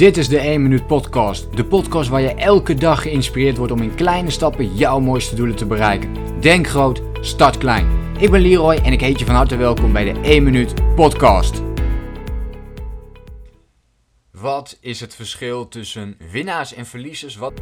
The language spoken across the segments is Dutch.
Dit is de 1 Minuut Podcast. De podcast waar je elke dag geïnspireerd wordt om in kleine stappen jouw mooiste doelen te bereiken. Denk groot, start klein. Ik ben Leroy en ik heet je van harte welkom bij de 1 Minuut Podcast. Wat is het verschil tussen winnaars en verliezers? Wat...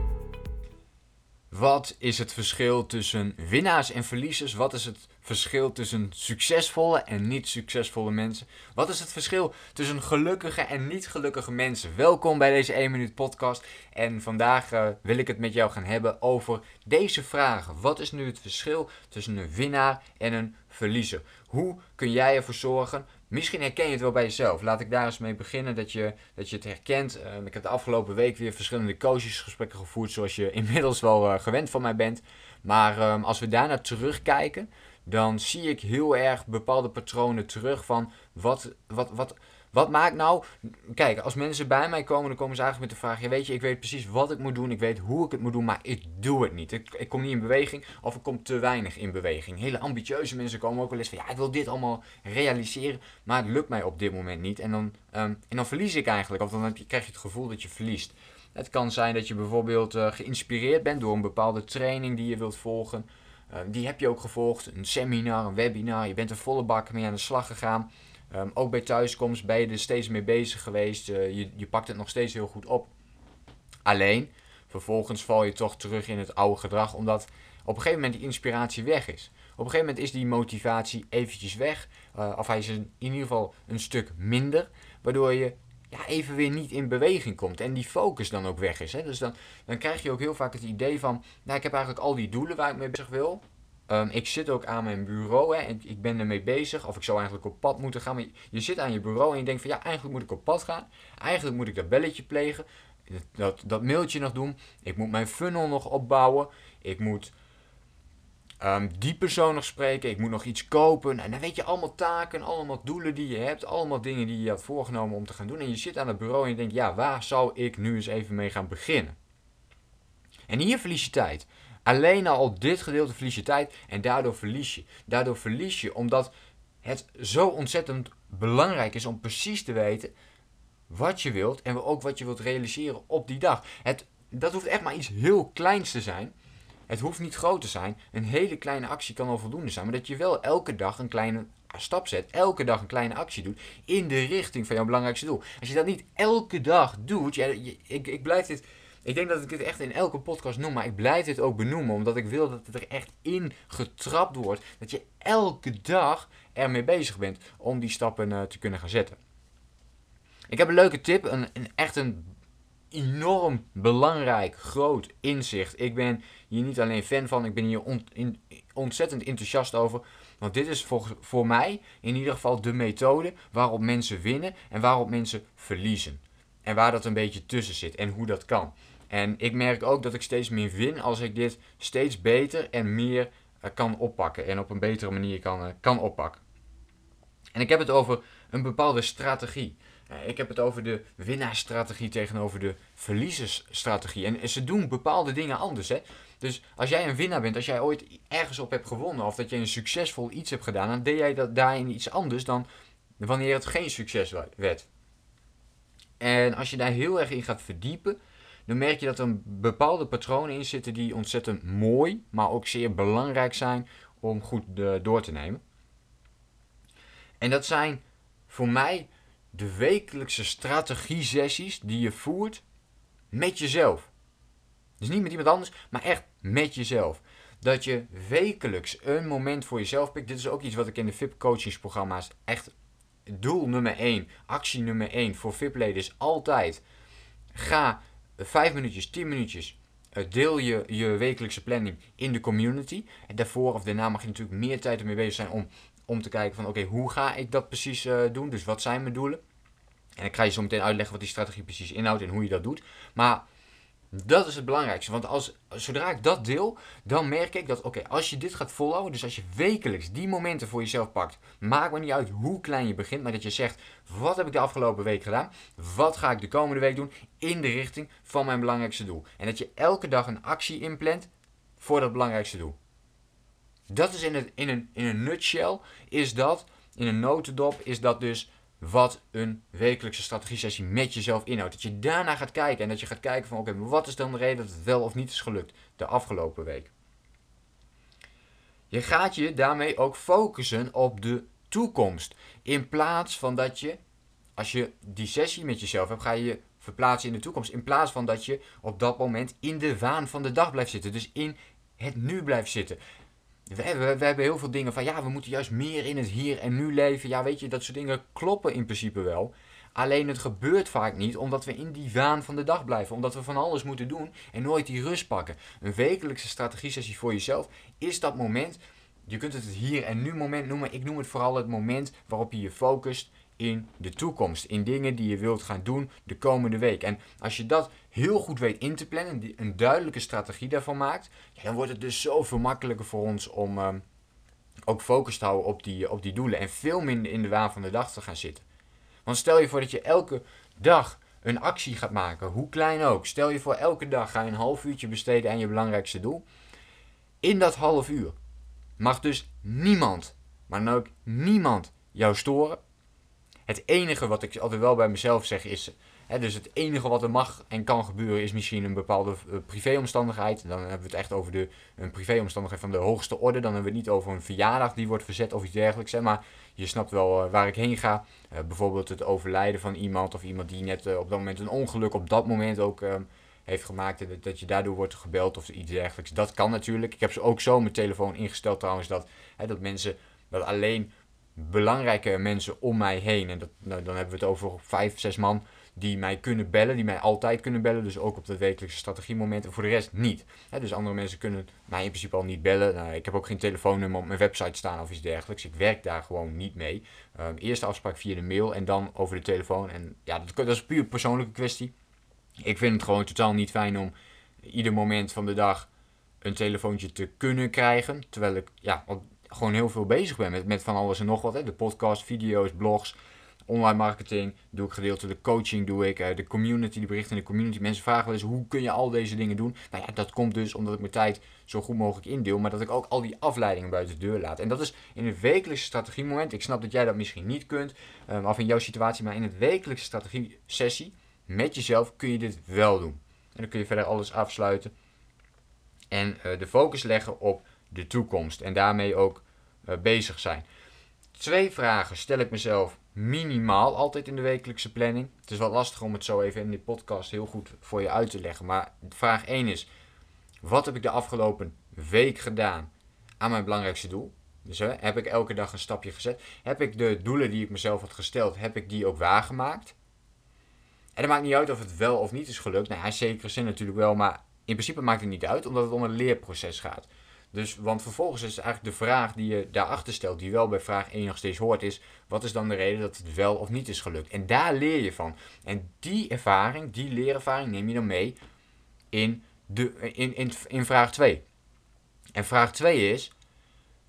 Wat is het verschil tussen winnaars en verliezers? Wat is het verschil tussen succesvolle en niet succesvolle mensen? Wat is het verschil tussen gelukkige en niet gelukkige mensen? Welkom bij deze 1 minuut podcast. En vandaag uh, wil ik het met jou gaan hebben over deze vragen. Wat is nu het verschil tussen een winnaar en een verliezer? Hoe kun jij ervoor zorgen Misschien herken je het wel bij jezelf. Laat ik daar eens mee beginnen dat je, dat je het herkent. Uh, ik heb de afgelopen week weer verschillende coachesgesprekken gevoerd, zoals je inmiddels wel uh, gewend van mij bent. Maar um, als we daarna terugkijken, dan zie ik heel erg bepaalde patronen terug van wat, wat, wat, wat maakt nou... Kijk, als mensen bij mij komen, dan komen ze eigenlijk met de vraag... Ja, weet je, ik weet precies wat ik moet doen, ik weet hoe ik het moet doen, maar ik doe het niet. Ik, ik kom niet in beweging of ik kom te weinig in beweging. Hele ambitieuze mensen komen ook wel eens van... Ja, ik wil dit allemaal realiseren, maar het lukt mij op dit moment niet. En dan, um, en dan verlies ik eigenlijk, of dan krijg je het gevoel dat je verliest. Het kan zijn dat je bijvoorbeeld uh, geïnspireerd bent door een bepaalde training die je wilt volgen... Uh, die heb je ook gevolgd, een seminar, een webinar. Je bent er volle bak mee aan de slag gegaan. Um, ook bij thuiskomst ben je er steeds mee bezig geweest. Uh, je, je pakt het nog steeds heel goed op. Alleen, vervolgens val je toch terug in het oude gedrag, omdat op een gegeven moment die inspiratie weg is. Op een gegeven moment is die motivatie eventjes weg, uh, of hij is in ieder geval een stuk minder, waardoor je ja, even weer niet in beweging komt en die focus dan ook weg is. Hè? Dus dan, dan krijg je ook heel vaak het idee van, nou ik heb eigenlijk al die doelen waar ik mee bezig wil, Um, ik zit ook aan mijn bureau hè, en ik ben ermee bezig. Of ik zou eigenlijk op pad moeten gaan. Maar je, zit aan je bureau en je denkt van ja, eigenlijk moet ik op pad gaan. Eigenlijk moet ik dat belletje plegen. Dat, dat, mailtje nog doen. Ik moet mijn funnel nog opbouwen. Ik moet um, die persoon nog spreken. Ik moet nog iets kopen. En dan weet je allemaal taken, allemaal doelen die je hebt. Allemaal dingen die je had voorgenomen om te gaan doen. En je zit aan het bureau en je denkt ja, waar zou ik nu eens even mee gaan beginnen? En hier verlies je tijd. Alleen al op dit gedeelte verlies je tijd en daardoor verlies je. Daardoor verlies je omdat het zo ontzettend belangrijk is om precies te weten wat je wilt en ook wat je wilt realiseren op die dag. Het, dat hoeft echt maar iets heel kleins te zijn. Het hoeft niet groot te zijn. Een hele kleine actie kan al voldoende zijn. Maar dat je wel elke dag een kleine stap zet. Elke dag een kleine actie doet. In de richting van jouw belangrijkste doel. Als je dat niet elke dag doet. Ja, ik, ik blijf dit ik denk dat ik het echt in elke podcast noem, maar ik blijf dit ook benoemen, omdat ik wil dat het er echt in getrapt wordt. Dat je elke dag ermee bezig bent om die stappen uh, te kunnen gaan zetten. Ik heb een leuke tip, een, een, echt een enorm belangrijk, groot inzicht. Ik ben hier niet alleen fan van, ik ben hier ontzettend enthousiast over. Want dit is voor, voor mij in ieder geval de methode waarop mensen winnen en waarop mensen verliezen. En waar dat een beetje tussen zit en hoe dat kan. En ik merk ook dat ik steeds meer win als ik dit steeds beter en meer uh, kan oppakken. En op een betere manier kan, uh, kan oppakken. En ik heb het over een bepaalde strategie. Uh, ik heb het over de winnaarsstrategie tegenover de verliezersstrategie. En ze doen bepaalde dingen anders. Hè? Dus als jij een winnaar bent, als jij ooit ergens op hebt gewonnen of dat je een succesvol iets hebt gedaan, dan deed jij dat daarin iets anders dan wanneer het geen succes werd. En als je daar heel erg in gaat verdiepen, dan merk je dat er bepaalde patronen in zitten die ontzettend mooi, maar ook zeer belangrijk zijn om goed door te nemen. En dat zijn voor mij de wekelijkse strategie-sessies die je voert met jezelf. Dus niet met iemand anders, maar echt met jezelf. Dat je wekelijks een moment voor jezelf pikt. Dit is ook iets wat ik in de VIP coachingsprogramma's echt doel nummer 1, actie nummer 1 voor VIP-leden is altijd. Ga 5 minuutjes, 10 minuutjes. Eh, deel je je wekelijkse planning in de community. En daarvoor of daarna mag je natuurlijk meer tijd ermee bezig zijn om, om te kijken van oké, hoe ga ik dat precies uh, doen? Dus wat zijn mijn doelen? En ik ga je zo meteen uitleggen wat die strategie precies inhoudt en hoe je dat doet. Maar dat is het belangrijkste. Want als, zodra ik dat deel, dan merk ik dat, oké, als je dit gaat volhouden, dus als je wekelijks die momenten voor jezelf pakt, maakt me niet uit hoe klein je begint, maar dat je zegt, wat heb ik de afgelopen week gedaan? Wat ga ik de komende week doen in de richting van mijn belangrijkste doel? En dat je elke dag een actie inplant voor dat belangrijkste doel. Dat is in, het, in, een, in een nutshell, is dat, in een notendop, is dat dus wat een wekelijkse strategie-sessie met jezelf inhoudt. Dat je daarna gaat kijken en dat je gaat kijken van oké, wat is dan de reden dat het wel of niet is gelukt de afgelopen week. Je gaat je daarmee ook focussen op de toekomst. In plaats van dat je, als je die sessie met jezelf hebt, ga je je verplaatsen in de toekomst. In plaats van dat je op dat moment in de waan van de dag blijft zitten. Dus in het nu blijft zitten. We hebben, we hebben heel veel dingen van ja, we moeten juist meer in het hier en nu leven. Ja, weet je, dat soort dingen kloppen in principe wel. Alleen het gebeurt vaak niet omdat we in die waan van de dag blijven. Omdat we van alles moeten doen en nooit die rust pakken. Een wekelijkse strategie-sessie voor jezelf is dat moment. Je kunt het het hier en nu moment noemen. Ik noem het vooral het moment waarop je je focust in de toekomst. In dingen die je wilt gaan doen de komende week. En als je dat heel goed weet in te plannen, een duidelijke strategie daarvan maakt, dan wordt het dus zoveel makkelijker voor ons om um, ook focus te houden op die, op die doelen. En veel minder in de waan van de dag te gaan zitten. Want stel je voor dat je elke dag een actie gaat maken, hoe klein ook. Stel je voor elke dag ga je een half uurtje besteden aan je belangrijkste doel. In dat half uur mag dus niemand, maar dan ook niemand jou storen. Het enige wat ik altijd wel bij mezelf zeg is. Hè, dus het enige wat er mag en kan gebeuren is misschien een bepaalde uh, privéomstandigheid. Dan hebben we het echt over de, een privéomstandigheid van de hoogste orde. Dan hebben we het niet over een verjaardag die wordt verzet of iets dergelijks. Maar je snapt wel uh, waar ik heen ga. Uh, bijvoorbeeld het overlijden van iemand of iemand die net op dat moment een ongeluk op dat moment ook heeft gemaakt. Dat, dat je daardoor wordt gebeld of iets dergelijks. Dat kan natuurlijk. Ik heb ze ook zo mijn telefoon ingesteld trouwens dat, hè, dat mensen dat alleen belangrijke mensen om mij heen. En dat, nou, dan hebben we het over vijf, zes man die mij kunnen bellen, die mij altijd kunnen bellen. Dus ook op de wekelijkse strategiemomenten. Voor de rest niet. dus andere mensen kunnen mij in principe al niet bellen. Nou, ik heb ook geen telefoonnummer op mijn website staan of iets dergelijks. Ik werk daar gewoon niet mee. Um, eerste afspraak via de mail en dan over de telefoon. En ja, dat, dat is puur persoonlijke kwestie. Ik vind het gewoon totaal niet fijn om ieder moment van de dag een telefoontje te kunnen krijgen. Terwijl ik ja, gewoon heel veel bezig ben met, met van alles en nog wat. Hè. De podcast, video's, blogs, online marketing. Doe ik gedeeltelijk coaching, doe ik uh, de community, de berichten in de community. Mensen vragen wel eens hoe kun je al deze dingen doen. Nou ja, dat komt dus omdat ik mijn tijd zo goed mogelijk indeel. Maar dat ik ook al die afleidingen buiten de deur laat. En dat is in een wekelijkse strategiemoment. Ik snap dat jij dat misschien niet kunt. Um, af in jouw situatie. Maar in het wekelijkse strategie sessie met jezelf kun je dit wel doen. En dan kun je verder alles afsluiten. En uh, de focus leggen op de toekomst. En daarmee ook uh, bezig zijn. Twee vragen stel ik mezelf minimaal altijd in de wekelijkse planning. Het is wel lastig om het zo even in die podcast heel goed voor je uit te leggen. Maar vraag 1 is: wat heb ik de afgelopen week gedaan aan mijn belangrijkste doel? Dus hè, heb ik elke dag een stapje gezet? Heb ik de doelen die ik mezelf had gesteld, heb ik die ook waargemaakt? En dat maakt niet uit of het wel of niet is gelukt. Nou, in zekere zin natuurlijk wel, maar in principe maakt het niet uit, omdat het om een leerproces gaat. Dus, want vervolgens is eigenlijk de vraag die je daarachter stelt, die wel bij vraag 1 nog steeds hoort, is: wat is dan de reden dat het wel of niet is gelukt? En daar leer je van. En die ervaring, die leerervaring, neem je dan mee in, de, in, in, vraag 2. En vraag 2 is: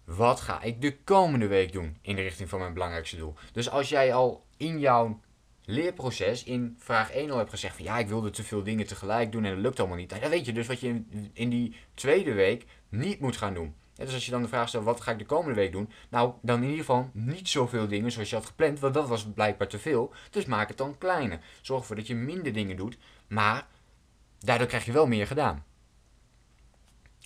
wat ga ik de komende week doen in de richting van mijn belangrijkste doel? Dus als jij al in jouw leerproces in vraag 1 al hebt gezegd van ja, ik wilde te veel dingen tegelijk doen en dat lukt allemaal niet. Dan weet je dus wat je in die tweede week niet moet gaan doen. dus als je dan de vraag stelt, wat ga ik de komende week doen? Nou, dan in ieder geval niet zoveel dingen zoals je had gepland, want dat was blijkbaar te veel. Dus maak het dan kleiner. Zorg ervoor dat je minder dingen doet, maar daardoor krijg je wel meer gedaan.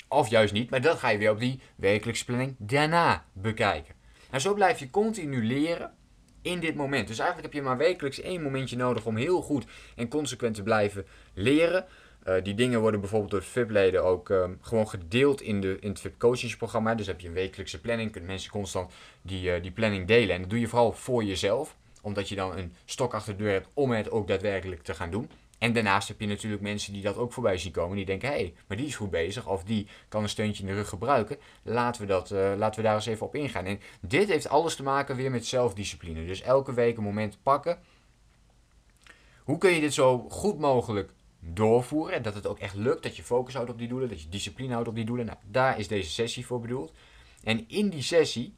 Of juist niet, maar dat ga je weer op die wekelijkse planning daarna bekijken. Nou, zo blijf je continu leren in dit moment. Dus eigenlijk heb je maar wekelijks één momentje nodig om heel goed en consequent te blijven leren. Uh, die dingen worden bijvoorbeeld door VIP-leden ook um, gewoon gedeeld in, de, in het VIP-coachingsprogramma. Dus heb je een wekelijkse planning, kunnen mensen constant die, uh, die planning delen. En dat doe je vooral voor jezelf, omdat je dan een stok achter de deur hebt om het ook daadwerkelijk te gaan doen. En daarnaast heb je natuurlijk mensen die dat ook voorbij zien komen. Die denken, hé, hey, maar die is goed bezig. Of die kan een steuntje in de rug gebruiken. Laten we, dat, uh, laten we daar eens even op ingaan. En dit heeft alles te maken weer met zelfdiscipline. Dus elke week een moment pakken. Hoe kun je dit zo goed mogelijk doorvoeren. En dat het ook echt lukt. Dat je focus houdt op die doelen. Dat je discipline houdt op die doelen. Nou, daar is deze sessie voor bedoeld. En in die sessie.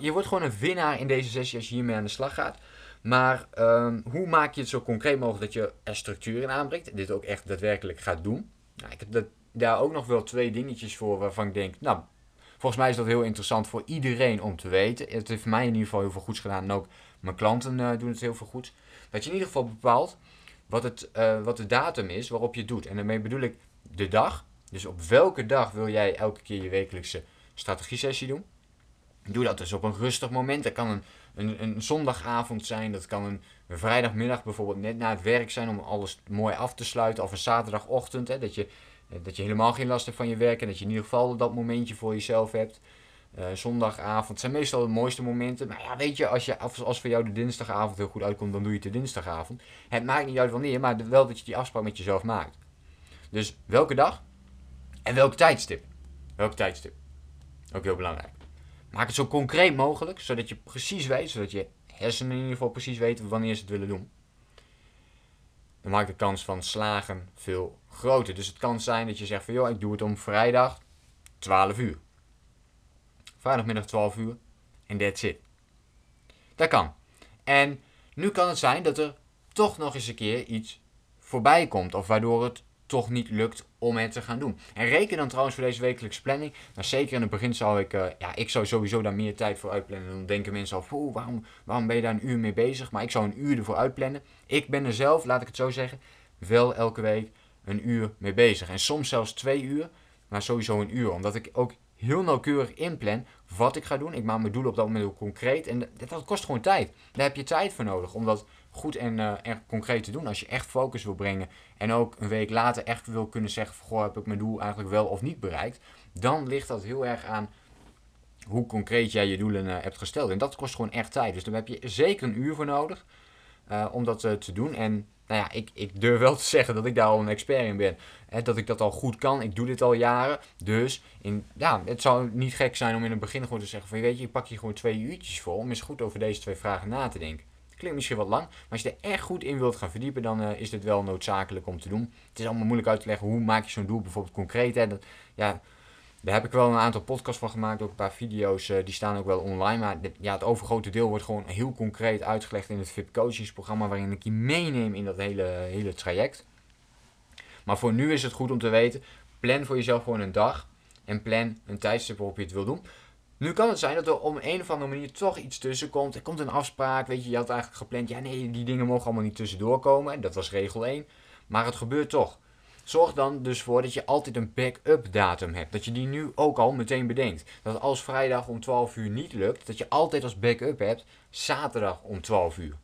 Je wordt gewoon een winnaar in deze sessie als je hiermee aan de slag gaat. Maar um, hoe maak je het zo concreet mogelijk dat je er structuur in aanbrengt? En dit ook echt daadwerkelijk gaat doen. Nou, ik heb dat, daar ook nog wel twee dingetjes voor waarvan ik denk, nou, volgens mij is dat heel interessant voor iedereen om te weten. Het heeft mij in ieder geval heel veel goeds gedaan. En ook Mijn klanten uh, doen het heel veel goed. Dat je in ieder geval bepaalt wat, het, uh, wat de datum is waarop je doet. En daarmee bedoel ik de dag. Dus op welke dag wil jij elke keer je wekelijkse strategie-sessie doen? Doe dat dus op een rustig moment. Dat kan een, een, een zondagavond zijn. Dat kan een, een, vrijdagmiddag bijvoorbeeld net na het werk zijn om alles mooi af te sluiten. Of een zaterdagochtend. Hè, dat, je, dat je helemaal geen last hebt van je werk. En dat je in ieder geval dat momentje voor jezelf hebt. Uh, zondagavond zijn meestal de mooiste momenten. Maar ja, weet je, als, je, als voor jou de dinsdagavond heel goed uitkomt, dan doe je het de dinsdagavond. Het maakt niet uit wanneer, maar wel dat je die afspraak met jezelf maakt. Dus welke dag en welk tijdstip? Welk tijdstip? Ook heel belangrijk. Maak het zo concreet mogelijk, zodat je precies weet, zodat je hersenen in ieder geval precies weten wanneer ze het willen doen. Dan maakt de kans van slagen veel groter. Dus het kan zijn dat je zegt van joh, ik doe het om vrijdag 12 uur. Vrijdagmiddag 12 uur. En that's it. Dat kan. En nu kan het zijn dat er toch nog eens een keer iets voorbij komt. Of waardoor het toch niet lukt om het te gaan doen. En reken dan trouwens voor deze wekelijkse planning. Nou, zeker in het begin zou ik, uh, ja, ik zou sowieso daar meer tijd voor uitplannen. Dan denken mensen al, waarom, waarom ben je daar een uur mee bezig? Maar ik zou een uur ervoor uitplannen. Ik ben er zelf, laat ik het zo zeggen, wel elke week een uur mee bezig. En soms zelfs twee uur, maar sowieso een uur. Omdat ik ook heel nauwkeurig inplan wat ik ga doen. Ik maak mijn doelen op dat moment concreet. En dat, kost gewoon tijd. Daar heb je tijd voor nodig om dat goed en uh, erg concreet te doen. Als je echt focus wil brengen en ook een week later echt wil kunnen zeggen: Goh, heb ik mijn doel eigenlijk wel of niet bereikt? Dan ligt dat heel erg aan hoe concreet jij je doelen uh, hebt gesteld. En dat kost gewoon echt tijd. Dus daar heb je zeker een uur voor nodig uh, om dat te doen. En nou ja, ik, ik durf wel te zeggen dat ik daar al een expert in ben. Dat ik dat al goed kan. Ik doe dit al jaren. Dus in, ja, het zou niet gek zijn om in het begin gewoon te zeggen: van weet je, ik pak hier gewoon twee uurtjes voor om eens goed over deze twee vragen na te denken. Klinkt misschien wat lang, maar als je er echt goed in wilt gaan verdiepen, dan uh, is dit wel noodzakelijk om te doen. Het is allemaal moeilijk uit te leggen hoe maak je zo'n doel bijvoorbeeld concreet. Hè? Dat, ja, daar heb ik wel een aantal podcasts van gemaakt, ook een paar video's, uh, die staan ook wel online. Maar ja, het overgrote deel wordt gewoon heel concreet uitgelegd in het VIP coachingsprogramma, waarin ik je meeneem in dat hele, hele traject. Maar voor nu is het goed om te weten, plan voor jezelf gewoon een dag en plan een tijdstip waarop je het wil doen. Nu kan het zijn dat er om een of andere manier toch iets tussen komt. Er komt een afspraak, weet je, je had eigenlijk gepland, ja nee, die dingen mogen allemaal niet tussendoor komen. Dat was regel 1. Maar het gebeurt toch. Zorg dan dus voor dat je altijd een backup datum hebt. Dat je die nu ook al meteen bedenkt. Dat als vrijdag om 12 uur niet lukt, dat je altijd als backup hebt zaterdag om 12 uur.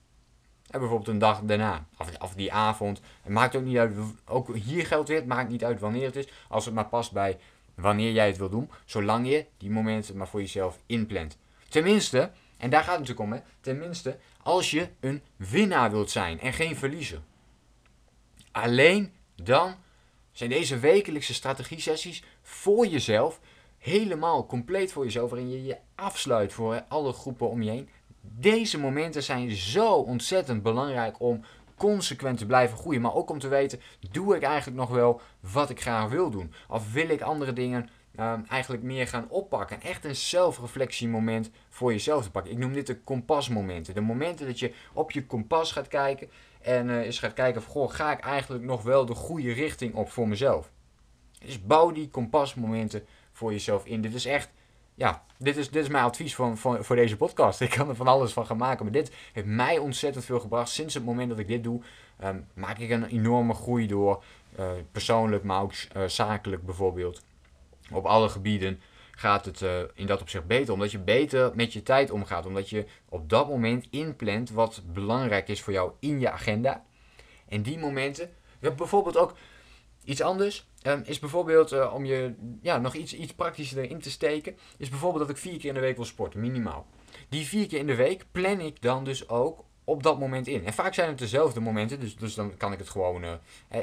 En bijvoorbeeld een dag daarna, of, die avond. Het maakt ook niet uit, ook hier geldt weer, het maakt niet uit wanneer het is. Als het maar past bij wanneer jij het wil doen, zolang je die momenten maar voor jezelf inplant. Tenminste, en daar gaat het natuurlijk om, hè, tenminste als je een winnaar wilt zijn en geen verliezer. Alleen dan zijn deze wekelijkse strategie-sessies voor jezelf helemaal compleet voor jezelf, waarin je je afsluit voor alle groepen om je heen. Deze momenten zijn zo ontzettend belangrijk om consequent te blijven groeien. Maar ook om te weten, doe ik eigenlijk nog wel wat ik graag wil doen? Of wil ik andere dingen uh, eigenlijk meer gaan oppakken? Echt een zelfreflectiemoment voor jezelf te pakken. Ik noem dit de kompasmomenten. De momenten dat je op je kompas gaat kijken en uh, eens gaat kijken of, goh, ga ik eigenlijk nog wel de goede richting op voor mezelf? Dus bouw die kompasmomenten voor jezelf in. Dit is echt ja, dit is, dit is mijn advies van, van, voor deze podcast. Ik kan er van alles van gaan maken. Maar dit heeft mij ontzettend veel gebracht. Sinds het moment dat ik dit doe, um, maak ik een enorme groei door. Uh, persoonlijk, maar ook uh, zakelijk bijvoorbeeld. Op alle gebieden gaat het uh, in dat opzicht beter. Omdat je beter met je tijd omgaat. Omdat je op dat moment inplant wat belangrijk is voor jou in je agenda. En die momenten. bijvoorbeeld ook iets anders Um, is bijvoorbeeld uh, om je ja, nog iets, iets praktischer erin te steken. Is bijvoorbeeld dat ik vier keer in de week wil sporten, minimaal. Die vier keer in de week plan ik dan dus ook op dat moment in. En vaak zijn het dezelfde momenten, dus, dus dan kan ik het gewoon. Uh,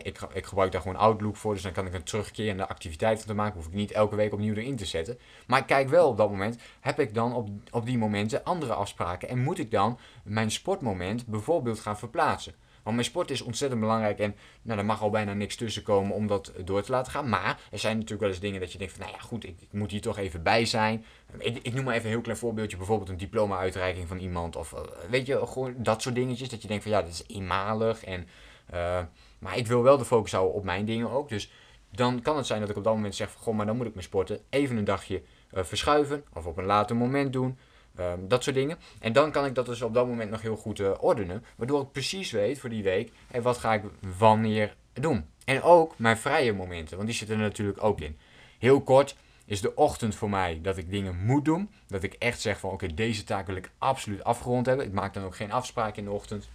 ik, ik gebruik daar gewoon Outlook voor, dus dan kan ik een terugkerende activiteit van te maken. Hoef ik niet elke week opnieuw erin te zetten. Maar ik kijk wel op dat moment, heb ik dan op, op die momenten andere afspraken. En moet ik dan mijn sportmoment bijvoorbeeld gaan verplaatsen? Want mijn sport is ontzettend belangrijk en nou, er mag al bijna niks tussen komen om dat door te laten gaan. Maar er zijn natuurlijk wel eens dingen dat je denkt van, nou ja goed, ik, ik moet hier toch even bij zijn. Ik, ik, noem maar even een heel klein voorbeeldje, bijvoorbeeld een diploma-uitreiking van iemand. Of eh, weet je, gewoon dat soort dingetjes. Dat je denkt van, ja, dat is eenmalig. En, uh, maar ik wil wel de focus houden op mijn dingen ook. Dus dan kan het zijn dat ik op dat moment zeg van, goh, maar dan moet ik mijn sporten even een dagje uh, verschuiven. Of op een later moment doen. Ehm, dat soort dingen. En dan kan ik dat dus op dat moment nog heel goed uh, ordenen. Waardoor ik precies weet voor die week, hey, wat ga ik wanneer doen. En ook mijn vrije momenten, want die zitten er natuurlijk ook in. Heel kort is de ochtend voor mij dat ik dingen moet doen. Dat ik echt zeg van oké, deze taak wil ik absoluut afgerond hebben. Ik maak dan ook geen afspraken in de ochtend.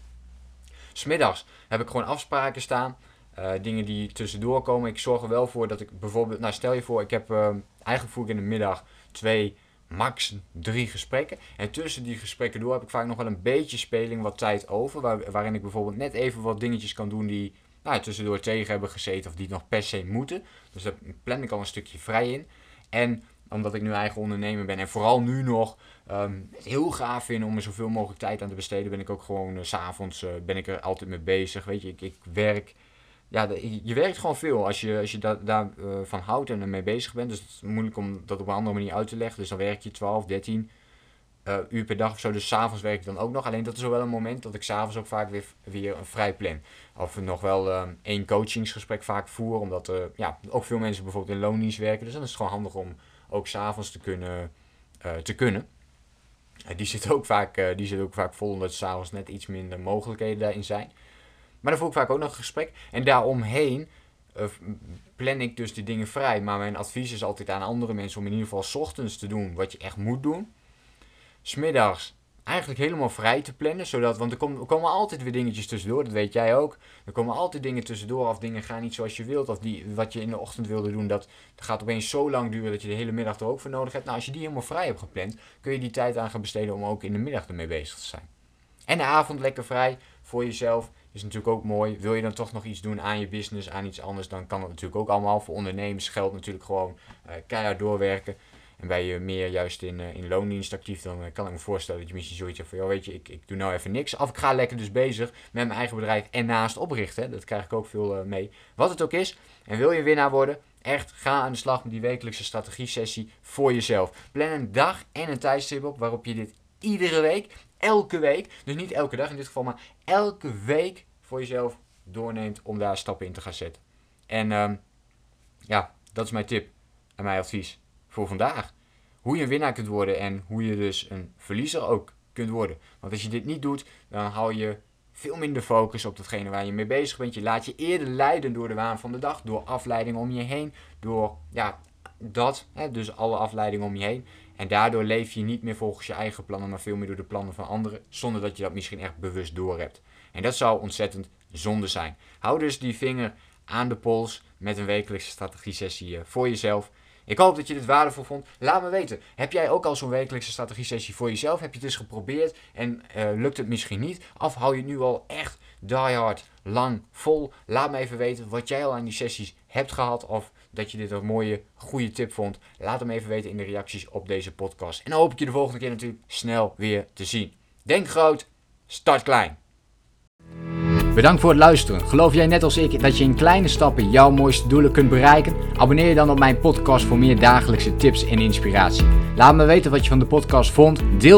Smiddags heb ik gewoon afspraken staan. Uh, dingen die tussendoor komen. Ik zorg er wel voor dat ik bijvoorbeeld, nou stel je voor, ik heb uh, eigenlijk voer ik in de middag twee, max drie gesprekken. En tussen die gesprekken door heb ik vaak nog wel een beetje speling, wat tijd over. Waar, waarin ik bijvoorbeeld net even wat dingetjes kan doen die nou, tussendoor tegen hebben gezeten of die nog per se moeten. Dus daar plan ik al een stukje vrij in. En omdat ik nu eigen ondernemer ben en vooral nu nog um, heel gaaf vind om er zoveel mogelijk tijd aan te besteden, ben ik ook gewoon uh, s'avonds uh, ben ik er altijd mee bezig. Weet je, ik, ik werk. Ja, je werkt gewoon veel als je, als je da, daar uh, van houdt en ermee bezig bent. Dus het is moeilijk om dat op een andere manier uit te leggen. Dus dan werk je 12, 13 uur per dag of zo. Dus s'avonds werk ik dan ook nog. Alleen dat is wel een moment dat ik s'avonds ook vaak weer, weer een vrij plan. Of nog wel uh, één coachingsgesprek vaak voer. Omdat ja, ook veel mensen bijvoorbeeld in loondienst werken. Dus dan is het gewoon handig om ook s'avonds te kunnen. Uh, te kunnen. die, zit ook vaak, die zit ook vaak vol omdat s'avonds net iets minder mogelijkheden daarin zijn. Maar dan voel ik vaak ook nog een gesprek. En daaromheen plan ik dus die dingen vrij. Maar mijn advies is altijd aan andere mensen om in ieder geval s ochtends te doen wat je echt moet doen. Smiddags eigenlijk helemaal vrij te plannen. Zodat, want er komen, er komen altijd weer dingetjes tussendoor, dat weet jij ook. Er komen altijd dingen tussendoor of dingen gaan niet zoals je wilt. Of die, wat je in de ochtend wilde doen, dat gaat opeens zo lang duren dat je de hele middag er ook voor nodig hebt. Nou, als je die helemaal vrij hebt gepland, kun je die tijd aan gaan besteden om ook in de middag ermee bezig te zijn. En de avond lekker vrij voor jezelf is natuurlijk ook mooi. Wil je dan toch nog iets doen aan je business, aan iets anders, dan kan dat natuurlijk ook allemaal. Voor ondernemers geldt natuurlijk gewoon uh, keihard doorwerken. En ben je meer juist in, uh, in loondienst actief, dan uh, kan ik me voorstellen dat je misschien zoiets hebt van, joh, weet je, ik, ik doe nou even niks. Of ik ga lekker dus bezig met mijn eigen bedrijf en naast oprichten. Dat krijg ik ook veel mee. Wat het ook is. En wil je winnaar worden, echt ga aan de slag met die wekelijkse strategie-sessie voor jezelf. Plan een dag en een tijdstip op waarop je dit iedere week, elke week, dus niet elke dag in dit geval, maar elke week voor jezelf doorneemt om daar stappen in te gaan zetten. En um, ja, dat is mijn tip en mijn advies voor vandaag. Hoe je een winnaar kunt worden en hoe je dus een verliezer ook kunt worden. Want als je dit niet doet, dan hou je veel minder focus op datgene waar je mee bezig bent. Je laat je eerder leiden door de waan van de dag, door afleidingen om je heen, door ja, dat, hè, dus alle afleidingen om je heen. En daardoor leef je niet meer volgens je eigen plannen, maar veel meer door de plannen van anderen, zonder dat je dat misschien echt bewust door hebt. En dat zou ontzettend zonde zijn. Hou dus die vinger aan de pols met een wekelijkse strategie-sessie voor jezelf. Ik hoop dat je dit waardevol vond. Laat me weten. Heb jij ook al zo'n wekelijkse strategie-sessie voor jezelf? Heb je het eens geprobeerd en uh, lukt het misschien niet? Of hou je nu al echt die hard lang vol? Laat me even weten wat jij al aan die sessies hebt gehad. Of dat je dit een mooie, goede tip vond. Laat hem even weten in de reacties op deze podcast. En dan hoop ik je de volgende keer natuurlijk snel weer te zien. Denk groot, start klein. Bedankt voor het luisteren. Geloof jij net als ik dat je in kleine stappen jouw mooiste doelen kunt bereiken? Abonneer je dan op mijn podcast voor meer dagelijkse tips en inspiratie. Laat me weten wat je van de podcast vond. Deel